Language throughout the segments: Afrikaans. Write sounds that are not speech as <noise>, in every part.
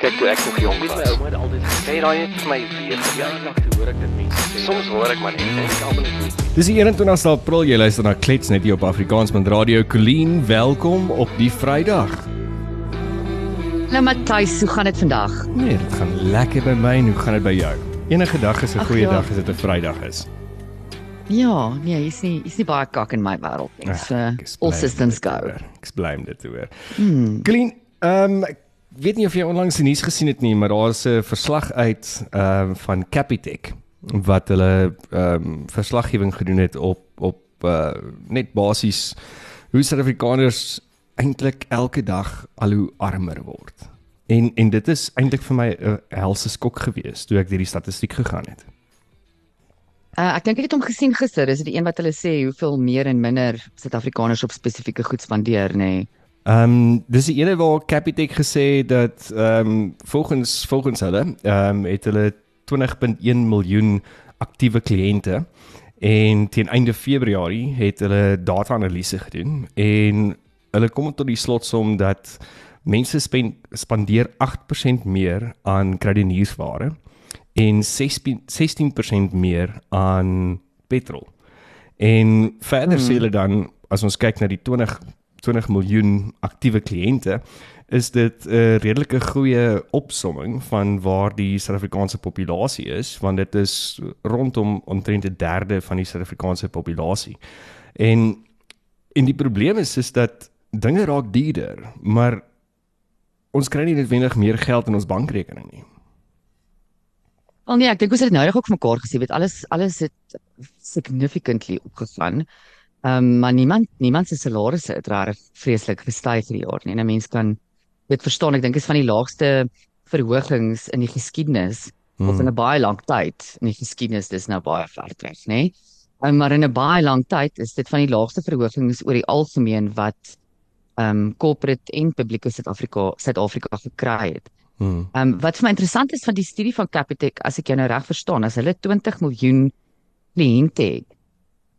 Kyk toe ek nog jonk was. My ouma het altyd gesê daai het vir my weer verjaardag toe hoor ek dit mense sê. Soms hoor ek maar net en ek almal net. Dis die 21ste April, jy luister na Klets net hier op Afrikaans met Radio Colleen. Welkom op die Vrydag. Nou Matthys, hoe gaan dit vandag? Nee, dit gaan lekker by my en hoe gaan dit by jou? Enige dag is 'n goeie ja. dag as dit 'n Vrydag is. Ja, nee, hier's nie hier's nie baie kak in my wêreld nie. So is all systems te go. Ek bly om dit te hoor. Hmm. Colleen, ehm ek weet nie of jy onlangs die nuus gesien het nie, maar daar's 'n verslag uit ehm van Capitec wat hulle ehm verslaggewing gedoen het op op uh, net basies hoe Suid-Afrikaners eintlik elke dag al hoe armer word. En en dit is eintlik vir my 'n helse skok gewees toe ek deur die statistiek gegaan het. Uh, ek dink ek het hom gesien gister. Dis die een wat hulle sê hoeveel meer en minder Suid-Afrikaners op spesifieke goed spandeer, nê. Nee. Ehm um, dis die ene waar Capitec gesê het dat ehm um, volgens volgens hulle ehm um, het hulle 20.1 miljoen aktiewe kliënte en teen einde Februarie het hulle data-analise gedoen en hulle kom tot die slotsom dat mense spen, spandeer 8% meer aan kredietniersware en 16 16% meer aan petrol. En verder Hmm. sê hulle dan as ons kyk na die 20 20 miljoen aktiewe kliënte, is dit 'n redelike goeie opsomming van waar die Suid-Afrikaanse populasie is, want dit is rondom omtrent 'n derde van die Suid-Afrikaanse populasie. En en die probleem is is dat dinge raak duurder, maar ons kry nie noodwendig meer geld in ons bankrekening nie. Wel nee, ek dink ons het dit nou reg ook vir mekaar gesê, weet alles alles het significantly opgegaan. Ehm um, maar niemand niemand se salarisse het regtig vreeslik gestyg hierdie jaar nie. En 'n mens kan dit verstaan. Ek dink is van die laagste verhogings in die geskiedenis hmm. of in 'n baie lang tyd. In die geskiedenis dis nou baie ver terug, nê? Nee? Um, maar in 'n baie lang tyd is dit van die laagste verhogings oor die algemeen wat ehm um, corporate en publieke Suid-Afrika Suid-Afrika gekry het. Hmm. Ehm um, wat vir my interessant is van die studie van Capitec, as ek jou nou reg verstaan, as hulle 20 miljoen kliënte het,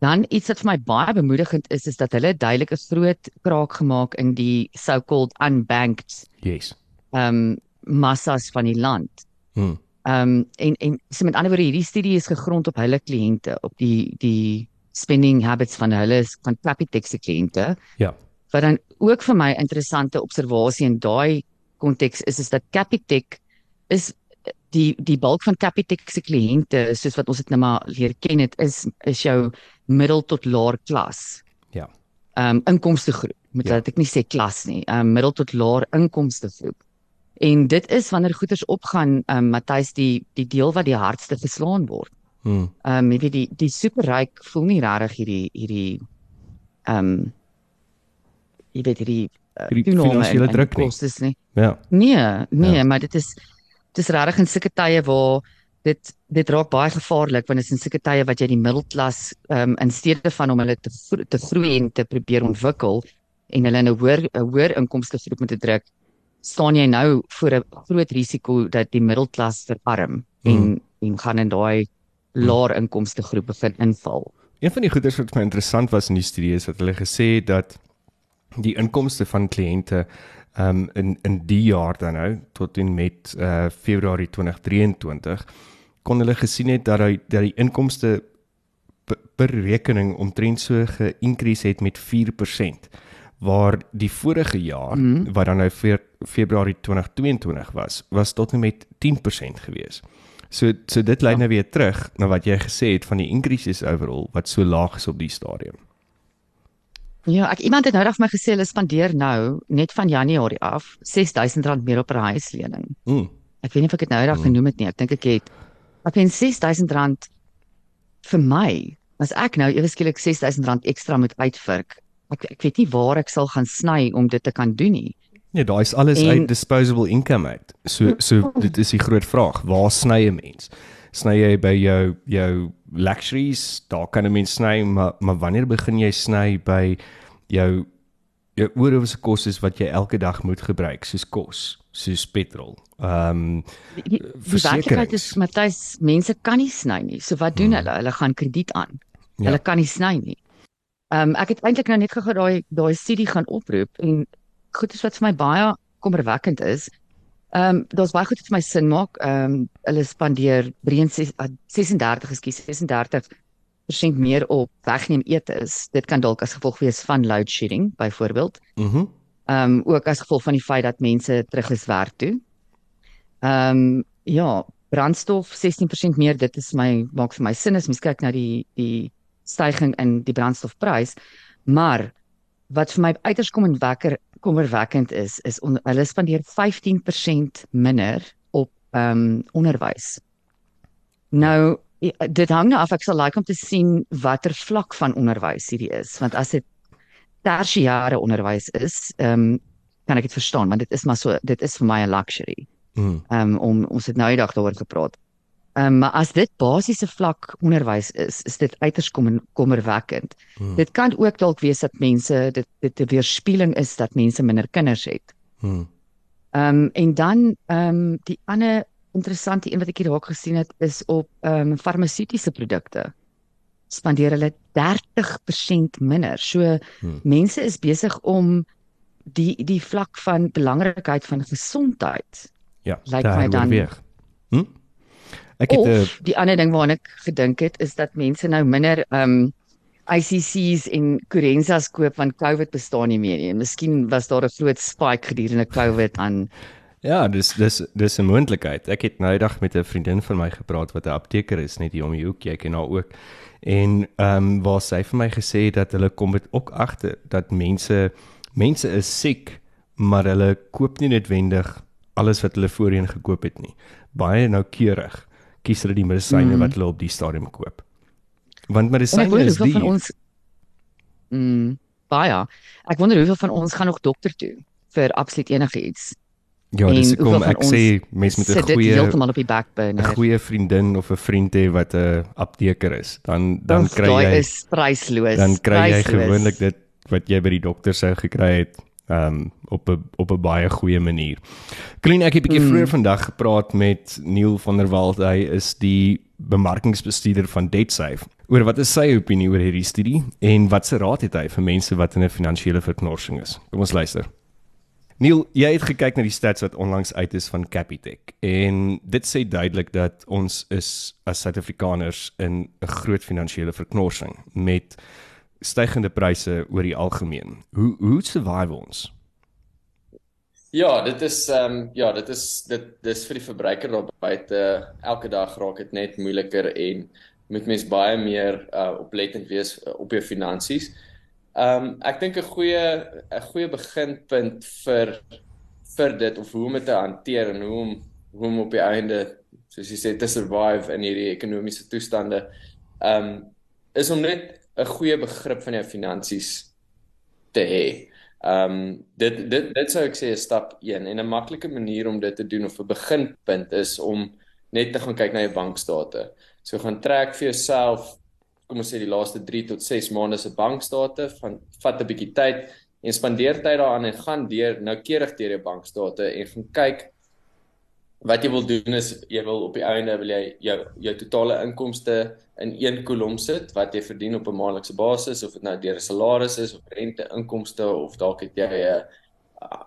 dan iets wat vir my baie bemoedigend is, is dat hulle duidelik 'n groot kraak gemaak in die so-called unbanked Yes. ehm um, massas van die land. Hmm. Ehm um, en en so met ander woorde hierdie studie is gegrond op hulle kliënte, op die die spending habits van hulle van Capitec se kliënte. Ja. Wat dan ook vir my interessante observasie in daai konteks is is dat Capitec is die die bulk van Capitec se kliënte soos wat ons dit nou maar leer ken het is is jou middel tot laer klas. Ja. Ehm um, inkomstegroep. Moet Ja. ja. ek nie sê klas nie. Ehm um, middel tot laer inkomstegroep. En dit is wanneer goederes opgaan, ehm um, Matthys die die deel wat die hardste geslaan word. Hmm. Ehm um, jy weet die die superryk voel nie regtig hierdie hierdie ehm um, jy weet hierdie uh, Hierdie finansiële in- in druk nie. kostes nie. Ja. Nee, nee, ja. maar dit is dis regtig in sulke tye waar dit dit raak baie gevaarlik want dit is in sulke tye wat jy die middelklas um, in steede van om hulle te gro te groei en te probeer ontwikkel en hulle in 'n hoër 'n hoër inkomste groep moet druk, staan jy nou voor 'n groot risiko dat die middelklas verarm Hmm. en en gaan in daai laer inkomste groep begin inval. Een van die goeders wat vir my interessant was in die studie is dat hulle gesê het dat die inkomste van kliënte um in in die jaar dan nou tot en met uh Februarie 2023 kon hulle gesien het dat hy dat die inkomste per, rekening omtrent so geïncrease het met 4% waar die vorige jaar mm. Mhm. wat dan nou fe, Februarie 2022 was was tot en met 10% gewees. So so dit lei Ja. nou weer terug na wat jy gesê het van die increases overall wat so laag is op die stadium. Ja, ek iemand het nou net vir my gesê hulle spandeer nou net van Januarie af R6000 meer op 'n huislening. Mm. Ek weet nie of ek dit nou reg Hmm. genoem het nie. Ek dink ek het ek weet R6000 vir my. As ek nou ewe skielik R6000 ekstra moet uitvirk, ek ek weet nie waar ek sal gaan sny om dit te kan doen nie. Nee, daai is alles En- uit disposable income uit. So so dit is die groot vraag, waar sny 'n mens? Sny jy by jou jou luxuries? Daar kan 'n mens sny, maar maar wanneer begin jy sny by jou jou oorhoofse kostes wat jy elke dag moet gebruik, soos kos, soos petrol. Ehm um, Die, die, die werklikheid is Matthys, mense kan nie sny nie. So wat doen Hmm. hulle? Hulle gaan krediet aan. Ja. Hulle kan nie sny nie. Ehm um, ek het eintlik nou net gou daai daai studie gaan oproep en goed is wat vir my baie kommerwekkend is. Ehm um, daar's baie goed wat vir my sin maak. Ehm um, hulle spandeer 36, ekskuus, 36% meer op wegneem ete is. Dit kan dalk as gevolg wees van load shedding byvoorbeeld. Mhm. Mm Ehm um, ook as gevolg van die feit dat mense terug is werk toe. Ehm um, ja, brandstof 16% meer, dit is my maak vir my sin as mens kyk na die die stygings in die brandstofprys. Maar wat vir my uiters kom en wekker kommerwekkend is is on, hulle spandeer 15% minder op ehm um, onderwys. Nou dit hang nou af ek sal like om te sien watter vlak van onderwys hierdie is want as dit tersiêre onderwys is, ehm um, kan ek dit verstaan want dit is maar so dit is vir my 'n luxury. Mm. Ehm um, om ons het nou die dag daaroor gepraat. Um, maar as dit basiese vlak onderwys is, is dit uiters kom kommerwekkend. Hmm. Dit kan ook dalk wees dat mense dit dit 'n weerspieëling is dat mense minder kinders het. Hmm. Ehm um, en dan ehm um, die ander interessante een wat ek hier raak gesien het is op ehm um, farmaseutiese produkte. Spandeer hulle 30% minder. So hmm. mense is besig om die die vlak van belangrikheid van gesondheid. Ja, lyk my dan. Hm? Ek het of, die ander ding waarna ek gedink het is dat mense nou minder um ICC's en Curenzas koop want COVID bestaan nie meer nie. Miskien was daar 'n groot spike gedurende COVID aan Ja, dis dis dis 'n moontlikheid. Ek het nou eendag met 'n vriendin van my gepraat wat 'n apteker is net hier om die hoek, jy ken haar ook. En ehm um, waar sy vir my gesê dat hulle kom dit ook agter dat mense mense is siek, maar hulle koop nie noodwendig alles wat hulle voorheen gekoop het nie. Baie noukeurig kies hulle die medisyne mm. wat hulle op die stadium koop. Want medisyne is die van ons mm, baie. Ek wonder hoeveel van ons gaan nog dokter toe vir absoluut enigiets. Ja, dis kom ek sê mense met 'n goeie heeltemal op die backburner. 'n goeie vriendin of 'n vriend hê wat 'n apteker is. Dan dan Oof, kry jy Daai is prysloos. Dan kry jy gewoonlik dit wat jy by die dokter sou gekry het um op 'n op 'n baie goeie manier. Klein ek het 'n bietjie mm. vroeër vandag gepraat met Neil van der Walt. Hy is die bemarkingsbestuurder van DebtSafe. Oor wat is sy opinie oor hierdie studie en wat se raad het hy vir mense wat in 'n finansiële verknorsing is? Kom ons luister. Neil, jy het gekyk na die stats wat onlangs uit is van Capitec en dit sê duidelik dat ons is as Suid-Afrikaners in 'n groot finansiële verknorsing met stygende pryse oor die algemeen. Hoe hoe survive ons? Ja, dit is ehm um, ja, dit is dit dis vir die verbruiker daar buite elke dag raak dit net moeiliker en moet mens baie meer uh, oplettend wees uh, op jou finansies. Ehm um, ek dink 'n goeie 'n goeie beginpunt vir vir dit of hoe om dit te hanteer en hoe om hoe om op die einde soos jy sê te survive in hierdie ekonomiese toestande. Ehm um, is om net 'n goeie begrip van jou finansies te hê. Ehm um, dit dit dit sou ek sê is stap 1 en 'n maklike manier om dit te doen of 'n beginpunt is om net te gaan kyk na jou bankstate. So gaan trek vir jouself kom ons sê die laaste 3 tot 6 maande se bankstate van vat 'n bietjie tyd en spandeer tyd daaraan en gaan deur noukeurig deur jou bankstate en gaan kyk wat jy wil doen is jy wil op die einde wil jy jou jou totale inkomste in een kolom sit wat jy verdien op 'n maandelikse basis of dit nou deur 'n salaris is of rente inkomste of dalk het jy 'n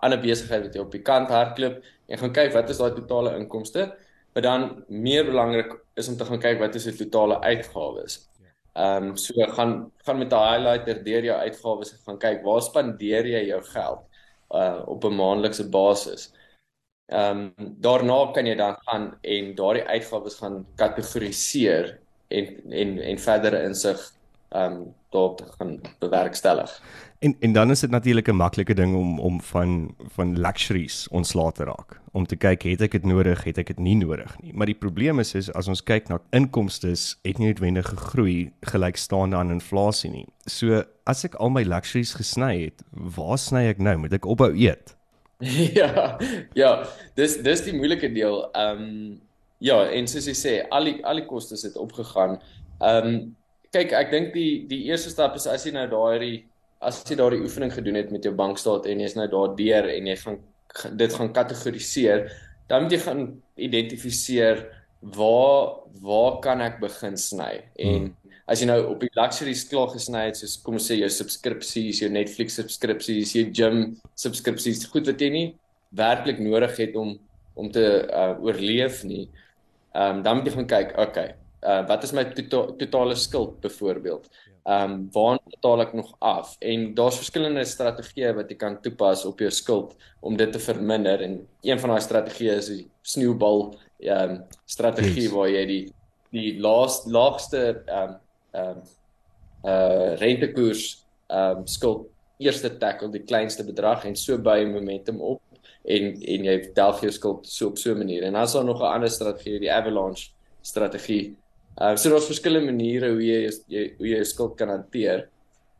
ander besigheid wat jy op die kant hardloop en gaan kyk wat is daai totale inkomste maar dan meer belangrik is om te gaan kyk wat is die totale uitgawes. Ehm um, so gaan gaan met 'n highlighter deur jou uitgawes gaan kyk waar spandeer jy jou geld uh op 'n maandelikse basis. Ehm um, daarna kan jy dan gaan en daardie uitgawes gaan kategoriseer en en en verdere insig ehm um, daarop te gaan bewerkstellig. En en dan is dit natuurlik 'n maklike ding om om van van luxuries ontslae te raak. Om te kyk het ek dit nodig, het ek dit nie nodig nie. Maar die probleem is is as ons kyk na inkomste het nie noodwendig gegroei gelykstaande aan inflasie nie. So as ek al my luxuries gesny het, waar sny ek nou? Moet ek ophou eet? <laughs> ja, ja, dis dis die moeilike deel. Ehm um, ja, en soos jy sê, al die al die kostes het opgegaan. Ehm um, kyk, ek dink die die eerste stap is as jy nou daai as jy daai oefening gedoen het met jou bankstaat en jy's nou daardeur en jy gaan dit gaan kategoriseer, dan moet jy gaan identifiseer waar waar kan ek begin sny? En hmm as jy nou op die luxuries klaar gesny het soos kom ons sê jou subskripsies, jou Netflix subskripsies, jou gym subskripsies, goed wat jy nie werklik nodig het om om te uh, oorleef nie. Ehm um, dan moet jy gaan kyk, okay, uh, wat is my to totale skuld byvoorbeeld? Ehm um, waar betaal ek nog af? En daar's verskillende strategieë wat jy kan toepas op jou skuld om dit te verminder en een van daai strategieë is die sneeubal ehm um, strategie yes. waar jy die die laaste laagste ehm um, ehm um, uh rentekoers ehm um, skuld eerste tackle die kleinste bedrag en so by momentum op en en jy delf jou skuld so op so 'n manier. En dan is daar nog 'n ander strategie, die avalanche strategie. Uh so daar's verskillende maniere hoe jy jy hoe jy jou skuld kan hanteer.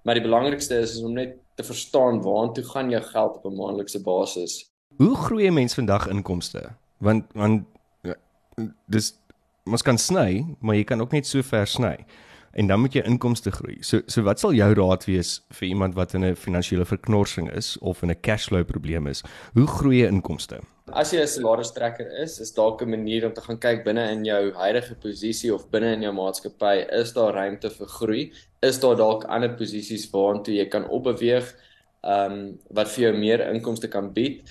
Maar die belangrikste is, is om net te verstaan waartoe gaan jou geld op 'n maandelikse basis. Hoe groei 'n mens vandag inkomste? Want want ja, dis mens kan sny, maar jy kan ook net so ver sny en dan moet jy inkomste groei. So so wat sal jou raad wees vir iemand wat in 'n finansiële verknorsing is of in 'n cashflow probleem is? Hoe groei jy inkomste? As jy 'n salarisstrekker is, is dalk 'n manier om te gaan kyk binne in jou huidige posisie of binne in jou maatskappy, is daar ruimte vir groei? Is daar dalk ander posisies waartoe jy kan opbeweeg? Ehm um, wat vir jou meer inkomste kan bied?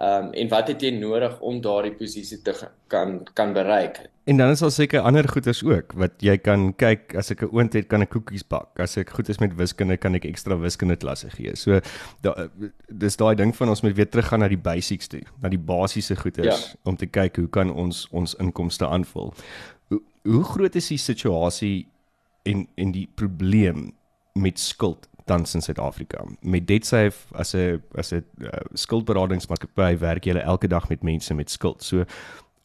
Ehm um, en wat het jy nodig om daardie posisie te kan kan bereik? En dan is daar seker ander goeders ook wat jy kan kyk as ek 'n oond het, kan ek koekies bak. As ek goed is met wiskunde, kan ek ekstra wiskunde klasse gee. So da, dis daai ding van ons moet weer teruggaan na die basics toe, na die basiese goeders ja. om te kyk hoe kan ons ons inkomste aanvul. Hoe hoe groot is die situasie en en die probleem met skuld tans in Suid-Afrika. Met DebtSafe as 'n as 'n uh, skuldberadingsmaatskappy werk jy elke dag met mense met skuld. So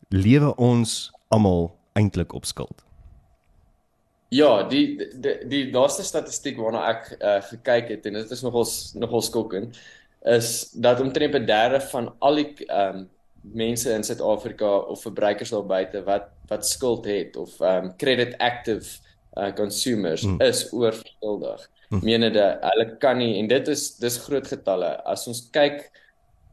lewe ons almal eintlik op skuld. Ja, die die die laaste statistiek waarna ek uh, gekyk het en dit is nogal nogal skokkend is dat omtrent 'n derde van al die ehm um, mense in Suid-Afrika of verbruikers daar buite wat wat skuld het of ehm um, credit active uh, consumers hmm. is oorverskuldig. Hm. menende hulle kan nie en dit is dis groot getalle as ons kyk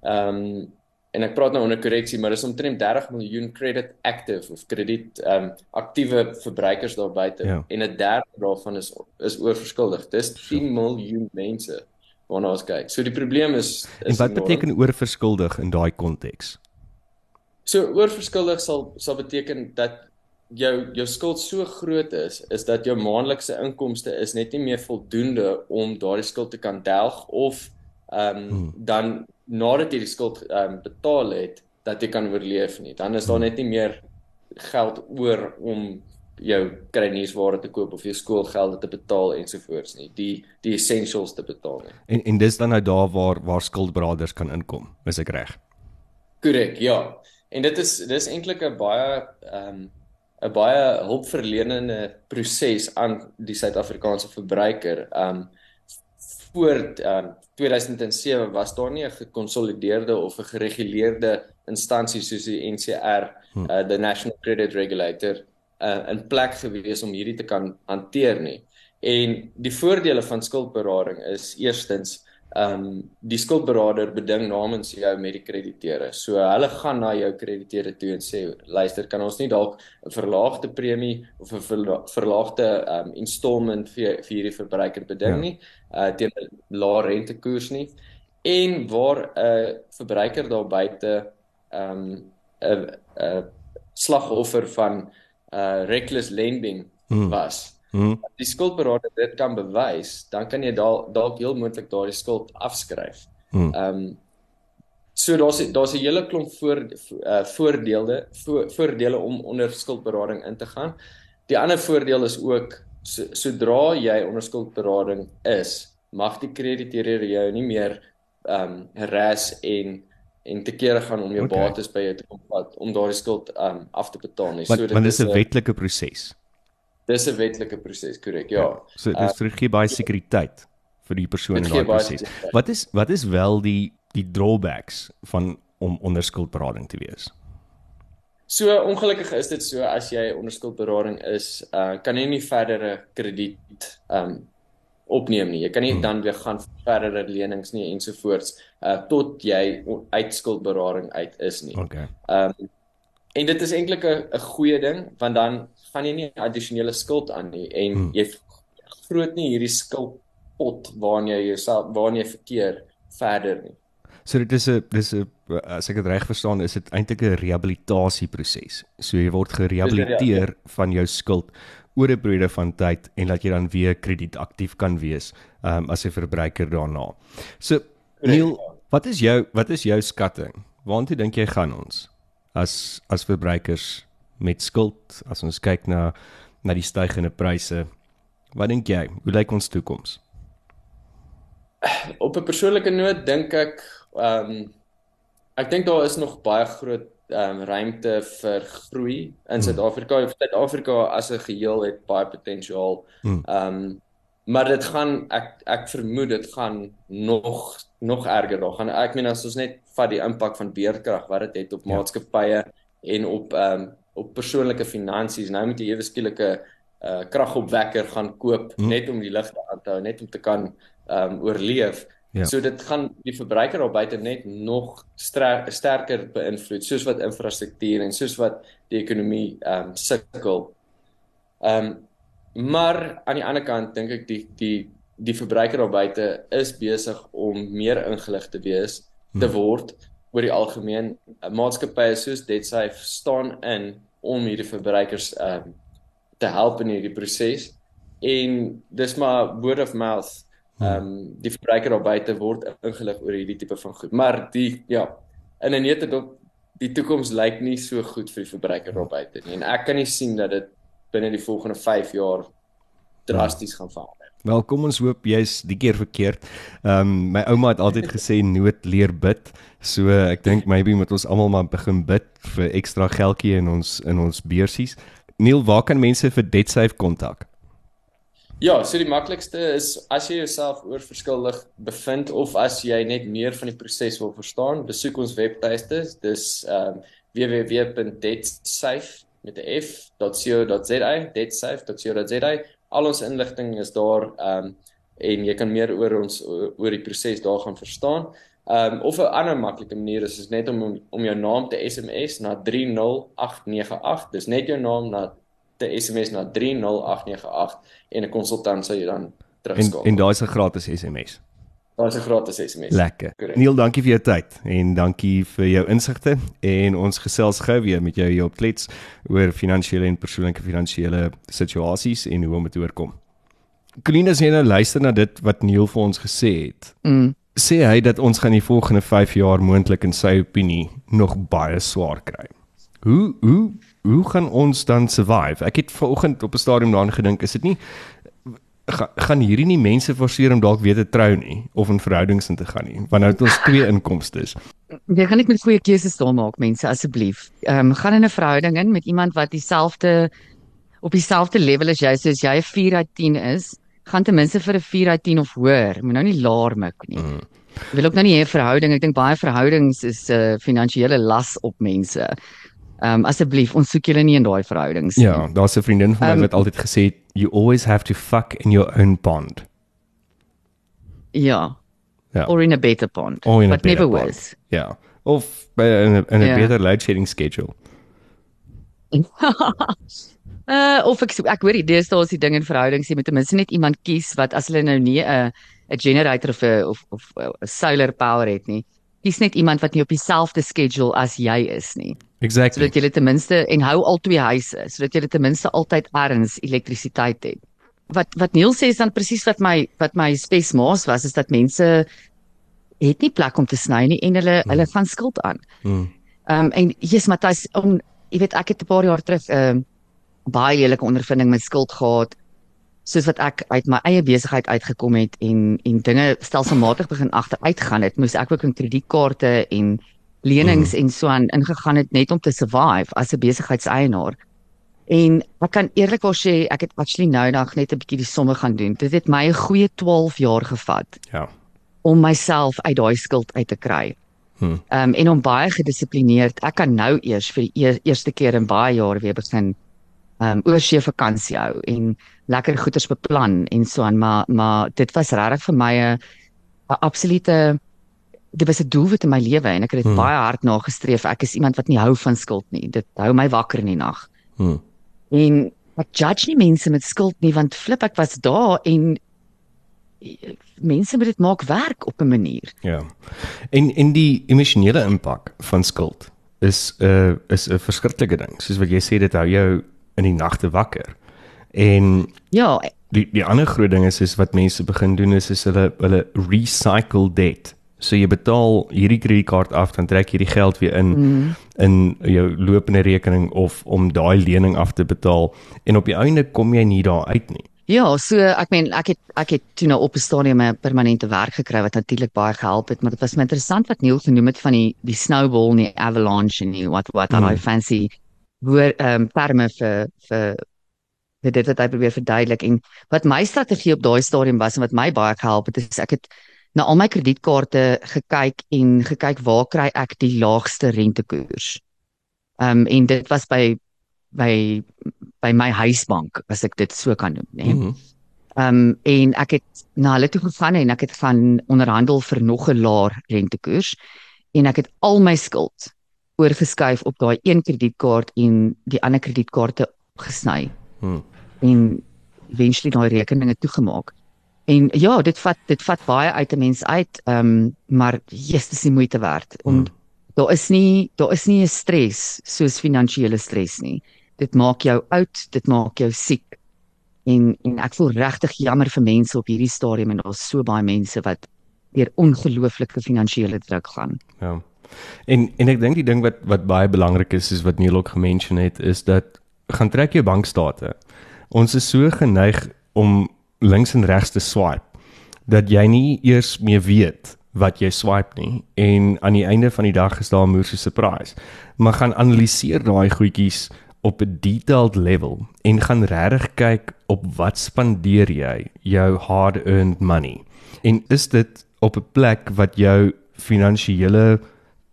ehm um, en ek praat nou onder korreksie maar dis omtrent 30 miljoen credit active of krediet ehm um, aktiewe verbruikers daar buite. Ja. en 'n derde daarvan is is oorverskuldig dis 10 miljoen mense waarna ons kyk. So die probleem is, is En wat enorm. beteken oorverskuldig in daai konteks? So oorverskuldig sal sal beteken dat jou jou skuld so groot is is dat jou maandelikse inkomste is net nie meer voldoende om daardie skuld te kan delg of ehm um, hmm. dan nadat jy die skuld ehm um, betaal het dat jy kan oorleef nie dan is daar hmm. net nie meer geld oor om jou kruiniersware te koop of jou skoolgelde te betaal ensovoorts nie die die essentials te betaal nie en en dis dan nou daar waar waar skuldberaders kan inkom is ek reg korrek ja en dit is dis eintlik 'n baie ehm um, 'n baie hulpverlenende proses aan die Suid-Afrikaanse verbruiker. Um voor um 2007 was daar nie 'n gekonsolideerde of 'n gereguleerde instansie soos die NCR, hmm. uh, the National Credit Regulator, uh, in plek gewees om hierdie te kan hanteer nie. En die voordele van skuldberading is eerstens ehm um, die skuldberader beding namens jou met die krediteure. So hulle gaan na jou krediteure toe en sê luister, kan ons nie dalk 'n verlaagde premie of 'n verlaagde ehm um, installment vir vir hierdie verbruiker beding ja. nie uh teen 'n lae rentekoers nie. En waar 'n uh, verbruiker daar buite ehm um, 'n 'n slagoffer van uh reckless lending hmm. Was. Hmm. Die skuldberader dit kan bewys, dan kan jy dalk dalk heel moontlik daardie skuld afskryf. Hmm. Ehm um, so daar's daar's 'n hele klomp voor uh, voordele vo, voordele om onder skuldberading in te gaan. Die ander voordeel is ook so, sodra jy onder skuldberading is, mag die krediteure jou nie meer ehm um, harass en en te kere gaan om jou okay. bates by jou te kom vat om daardie skuld ehm um, af te betaal nie. So dit is 'n wetlike proses. Dis 'n wetlike proses, korrek. Ja. ja. So dis uh, gee baie sekuriteit vir die persoon in daai proses. Wat is wat is wel die die drawbacks van om onderskuldberading te wees? So ongelukkig is dit so as jy onderskuldberading is, uh kan jy nie verdere krediet um opneem nie. Jy kan nie hmm. dan weer gaan verdere lenings nie ensovoorts uh tot jy uit skuldberading uit is nie. Okay. Um en dit is eintlik 'n goeie ding want dan gaan jy nie addisionele skuld aan nie en hmm. jy groot nie hierdie skuldpot waarin jy jouself waarin jy verkeer verder nie. So dit is 'n dis 'n as ek dit reg verstaan, is dit eintlik 'n rehabilitasieproses. So jy word gerehabiliteer van jou skuld oor 'n periode van tyd en dat jy dan weer kredietaktief kan wees um, as 'n verbruiker daarna. So Neil, wat is jou wat is jou skatting? Waartoe dink jy gaan ons as as verbruikers met skuld as ons kyk na na die stygende pryse? Wat dink jy? Hoe lyk ons toekoms? Op 'n persoonlike noot dink ek ehm um, ek dink daar is nog baie groot ehm um, ruimte vir groei in hmm. Suid-Afrika. Suid-Afrika as 'n geheel het baie potensiaal. Hmm. Ehm um, maar dit gaan ek ek vermoed dit gaan nog nog erger daar gaan. Ek meen as ons net vat die impak van beerdkrag wat dit het op ja. maatskappye en op ehm um, op persoonlike finansies. Nou moet jy ewe skielike uh kragopwekker gaan koop hmm. net om die ligte aan te hou, net om te kan um, oorleef. Ja. So dit gaan die verbruiker daar buite net nog sterker beïnvloed soos wat infrastruktuur en soos wat die ekonomie um, sukkel. Um, maar aan die ander kant dink ek die die die verbruiker daar buite is besig om meer ingelig te wees te hmm. word oor die algemeen maatskappye soos DebtSafe staan in om hierdie verbruikers ehm um, te help in hierdie proses. En dis maar word of mouth ehm um, die verbruiker daar buite word ingelig oor hierdie tipe van goed. Maar die ja in 'n nette dop die toekoms lyk nie so goed vir die verbruiker daar buite nie. En ek kan nie sien dat dit binne die volgende 5 jaar drasties gaan verander Wel kom ons hoop jy's die keer verkeerd. Ehm um, my ouma het altyd gesê nood leer bid. So ek dink maybe moet ons almal maar begin bid vir ekstra geldjie in ons in ons beursies. Neil, waar kan mense vir DebtSafe kontak? Ja, so die maklikste is as jy jouself oorverskuldig bevind of as jy net meer van die proses wil verstaan, besoek ons webtuiste. Dis ehm um, www.debtsafe met 'n f.co.za, debtsafe.co.za al ons inligting is daar ehm um, en jy kan meer oor ons oor die proses daar gaan verstaan. Ehm um, of 'n ander maklike manier is is net om om jou naam te SMS na 30898. Dis net jou naam na te SMS na 30898 en 'n konsultant sal jou dan terugskakel. En en daai is 'n gratis SMS. Daar is 'n gratis SMS. Lekker. Correct. Neil, dankie vir jou tyd en dankie vir jou insigte en ons gesels gou weer met jou hier op Klets oor finansiële en persoonlike finansiële situasies en hoe om dit oorkom. Klien as jy nou luister na dit wat Neil vir ons gesê het. Mm. Sê hy dat ons gaan die volgende 5 jaar moontlik in sy opinie nog baie swaar kry. Hoe hoe hoe gaan ons dan survive? Ek het vanoggend op 'n stadium daaraan gedink, is dit nie ga, gaan hierdie nie mense forceer om dalk weer te trou nie of in verhoudings in te gaan nie want nou het ons twee inkomste. Jy gaan net met goeie keuses daar maak mense asseblief. Ehm um, gaan in 'n verhouding in met iemand wat dieselfde op dieselfde level as jy soos jy 'n 4 uit 10 is, gaan ten minste vir 'n 4 uit 10 of hoër. Moet nou nie laer mik nie. Mm. Ek wil ook nou nie hê verhouding, ek dink baie verhoudings is 'n uh, finansiële las op mense. Ehm um, asseblief, ons soek julle nie in daai verhoudings nie. Ja, daar's 'n vriendin van my um, wat altyd gesê het you always have to fuck in your own pond. Ja. Ja. Or in a better pond. Or in but a better never pond. was. Ja. Of by in a, in a yeah. better load shedding schedule. <laughs> uh of ek ek hoor die deesdae is die ding in verhoudings jy moet ten minste net iemand kies wat as hulle nou nie 'n 'n generator of 'n of of 'n solar power het nie kies net iemand wat nie op dieselfde schedule as jy is nie. Exactly. Sodat jy ten minste en hou al twee huise sodat jy ten minste altyd erns elektrisiteit het. Wat wat Neil sê is dan presies wat my wat my spesmaas was is dat mense het nie plek om te sny nie en hulle hmm. hulle van skuld aan. Hmm. Ehm um, en Jesus Matthys om jy weet ek het 'n paar jaar terug 'n uh, baie lelike ondervinding met skuld gehad soos wat ek uit my eie besigheid uitgekom het en en dinge stelselmatig begin agteruit gaan het, moes ek ook in kredietkaarte en lenings mm. en so aan ingegaan het net om te survive as 'n besigheidseienaar. En ek kan eerlikwaar sê ek het actually nou nog net 'n bietjie die somme gaan doen. Dit het my 'n goeie 12 jaar gevat. Ja. om myself uit daai skuld uit te kry. Hm. Ehm um, en om baie gedissiplineerd. Ek kan nou eers vir die e eerste keer in baie jare weer begin ehm um, oorsee vakansie hou en lekker goeders beplan en so aan, maar maar dit was regtig vir my 'n 'n absolute dit was 'n doelwit in my lewe en ek het dit hmm. baie hard nagestreef. Ek is iemand wat nie hou van skuld nie. Dit hou my wakker in die nag. Hmm. En ek judge nie mense met skuld nie want flip ek was daar en mense moet dit maak werk op 'n manier. Ja. En en die emosionele impak van skuld is 'n uh, is 'n verskriklike ding. Soos wat jy sê dit hou jou in die nagte wakker. En ja, die die ander groot ding is is wat mense begin doen is is hulle hulle recycle debt. So jy betaal hierdie kredietkaart af dan trek jy die geld weer in mm. in jou lopende rekening of om daai lening af te betaal en op die einde kom jy nie daar uit nie. Ja, so ek meen ek het ek het toe nou op 'n stadium 'n permanente werk gekry wat natuurlik baie gehelp het, maar dit was my interessant wat Neil genoem het van die die snowball en die avalanche en die wat wat mm. daai fancy woord ehm um, terme vir vir vir dit wat hy probeer verduidelik en wat my strategie op daai stadium was en wat my baie gehelp het is ek het na al my kredietkaarte gekyk en gekyk waar kry ek die laagste rentekoers. Ehm um, en dit was by by by my huisbank as ek dit so kan noem nê. Mhm. Ehm um, en ek het na hulle toe gegaan en ek het van onderhandel vir nog 'n laer rentekoers en ek het al my skuld oorgeskuif op daai een kredietkaart en die ander kredietkaarte gesny. Hmm. En eventually daai rekeninge toegemaak. En ja, dit vat dit vat baie uit 'n mens uit, ehm um, maar jy's dis die moeite werd. En hmm. daar is nie daar is nie 'n stres soos finansiële stres nie dit maak jou oud, dit maak jou siek. En en ek voel regtig jammer vir mense op hierdie stadium en daar's so baie mense wat deur ongelooflike finansiële druk gaan. Ja. En en ek dink die ding wat wat baie belangrik is is wat Neil ook gemention het is dat gaan trek jou bankstate. Ons is so geneig om links en regs te swipe dat jy nie eers meer weet wat jy swipe nie en aan die einde van die dag is daar 'n moeë surprise. Maar gaan analiseer daai goedjies op 'n detailed level en gaan regtig kyk op wat spandeer jy jou hard-earned money. En is dit op 'n plek wat jou finansiële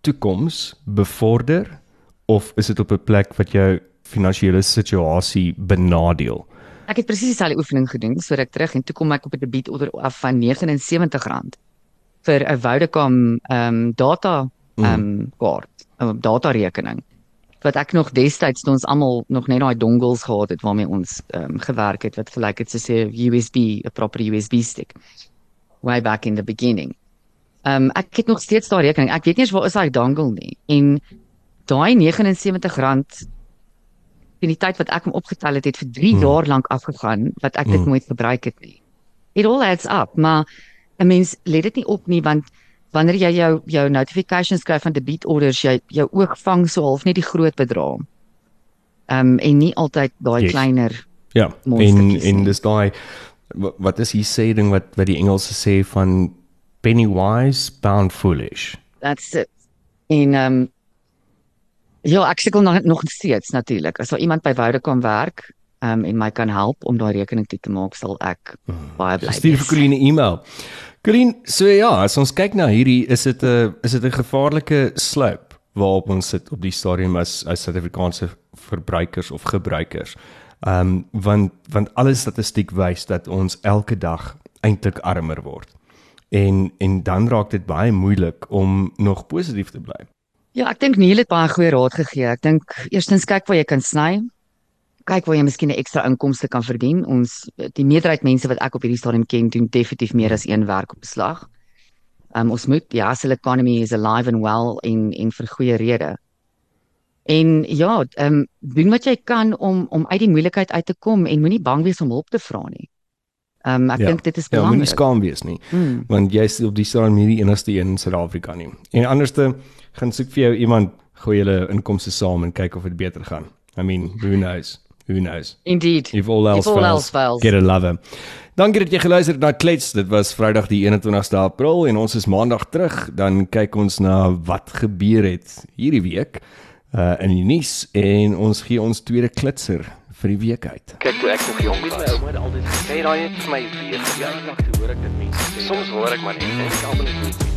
toekoms bevorder of is dit op 'n plek wat jou finansiële situasie benadeel? Ek het presies dieselfde oefening gedoen, so ek terug en toe kom ek op 'n debietorder af van R79 vir 'n Vodacom ehm um, data mm. ehm um, kaart, 'n data rekening wat ek nog destyds toe ons almal nog net daai dongles gehad het waarmee ons ehm um, gewerk het wat gelyk het soos 'n USB, 'n proper USB stick. Way back in the beginning. Ehm um, ek het nog steeds daai rekening. Ek weet nie eens waar is daai dongle nie. En daai R79 in die tyd wat ek hom opgetel het, het vir 3 hmm. jaar lank afgegaan wat ek dit hmm. nooit gebruik het nie. It all adds up, maar 'n mens let dit nie op nie want wanneer jy jou jou notifications kry van debit orders, jy jou oog vang so half net die groot bedrag. Ehm um, en nie altyd daai yes. kleiner Ja. In in dis daai wat is die sê ding wat wat die Engelse sê van penny wise pound foolish. That's it. In ehm um, Ja, ek sukkel nog nog steeds natuurlik. As daar iemand by Woude kan werk, ehm um, en my kan help om daai rekening toe te maak, sal ek hmm. baie bly wees. Stuur vir Coline 'n e-mail. Green, so ja, as ons kyk na hierdie, is dit 'n is dit 'n gevaarlike slope waarop ons sit op die stadium as as Suid-Afrikaanse verbruikers of gebruikers. Ehm um, want want alle statistiek wys dat ons elke dag eintlik armer word. En en dan raak dit baie moeilik om nog positief te bly. Ja, ek dink Neil het baie goeie raad gegee. Ek dink eerstens kyk waar jy kan sny kyk waar jy miskien 'n ekstra inkomste kan verdien. Ons die meerderheid mense wat ek op hierdie stadium ken doen definitief meer as een werk op beslag. Um, ons moet ja, hulle economy is alive and well in in vir goeie rede. En ja, ehm um, doen wat jy kan om om uit die moeilikheid uit te kom en moenie bang wees om hulp te vra nie. Ehm um, ek ja, dink dit is belangrik. Ja, moenie skaam wees nie. Hmm. Want jy is op die stadium hierdie enigste een in Suid-Afrika nie. En anderste gaan soek vir jou iemand gooi julle inkomste saam en kyk of dit beter gaan. I mean, who knows? Who knows? Indeed. If all else, If all fails, else fails, get a lover. Dankie dat jy geluister het na Klets. Dit was Vrydag die 21ste April en ons is Maandag terug. Dan kyk ons na wat gebeur het hierdie week uh in die nuus en ons gee ons tweede klitser vir die week uit. Kyk toe ek nog jong was, my ouma het altyd gesê daai het vir my weer ja, nog te hoor ek dit mense. Soms hoor ek maar net ek almal net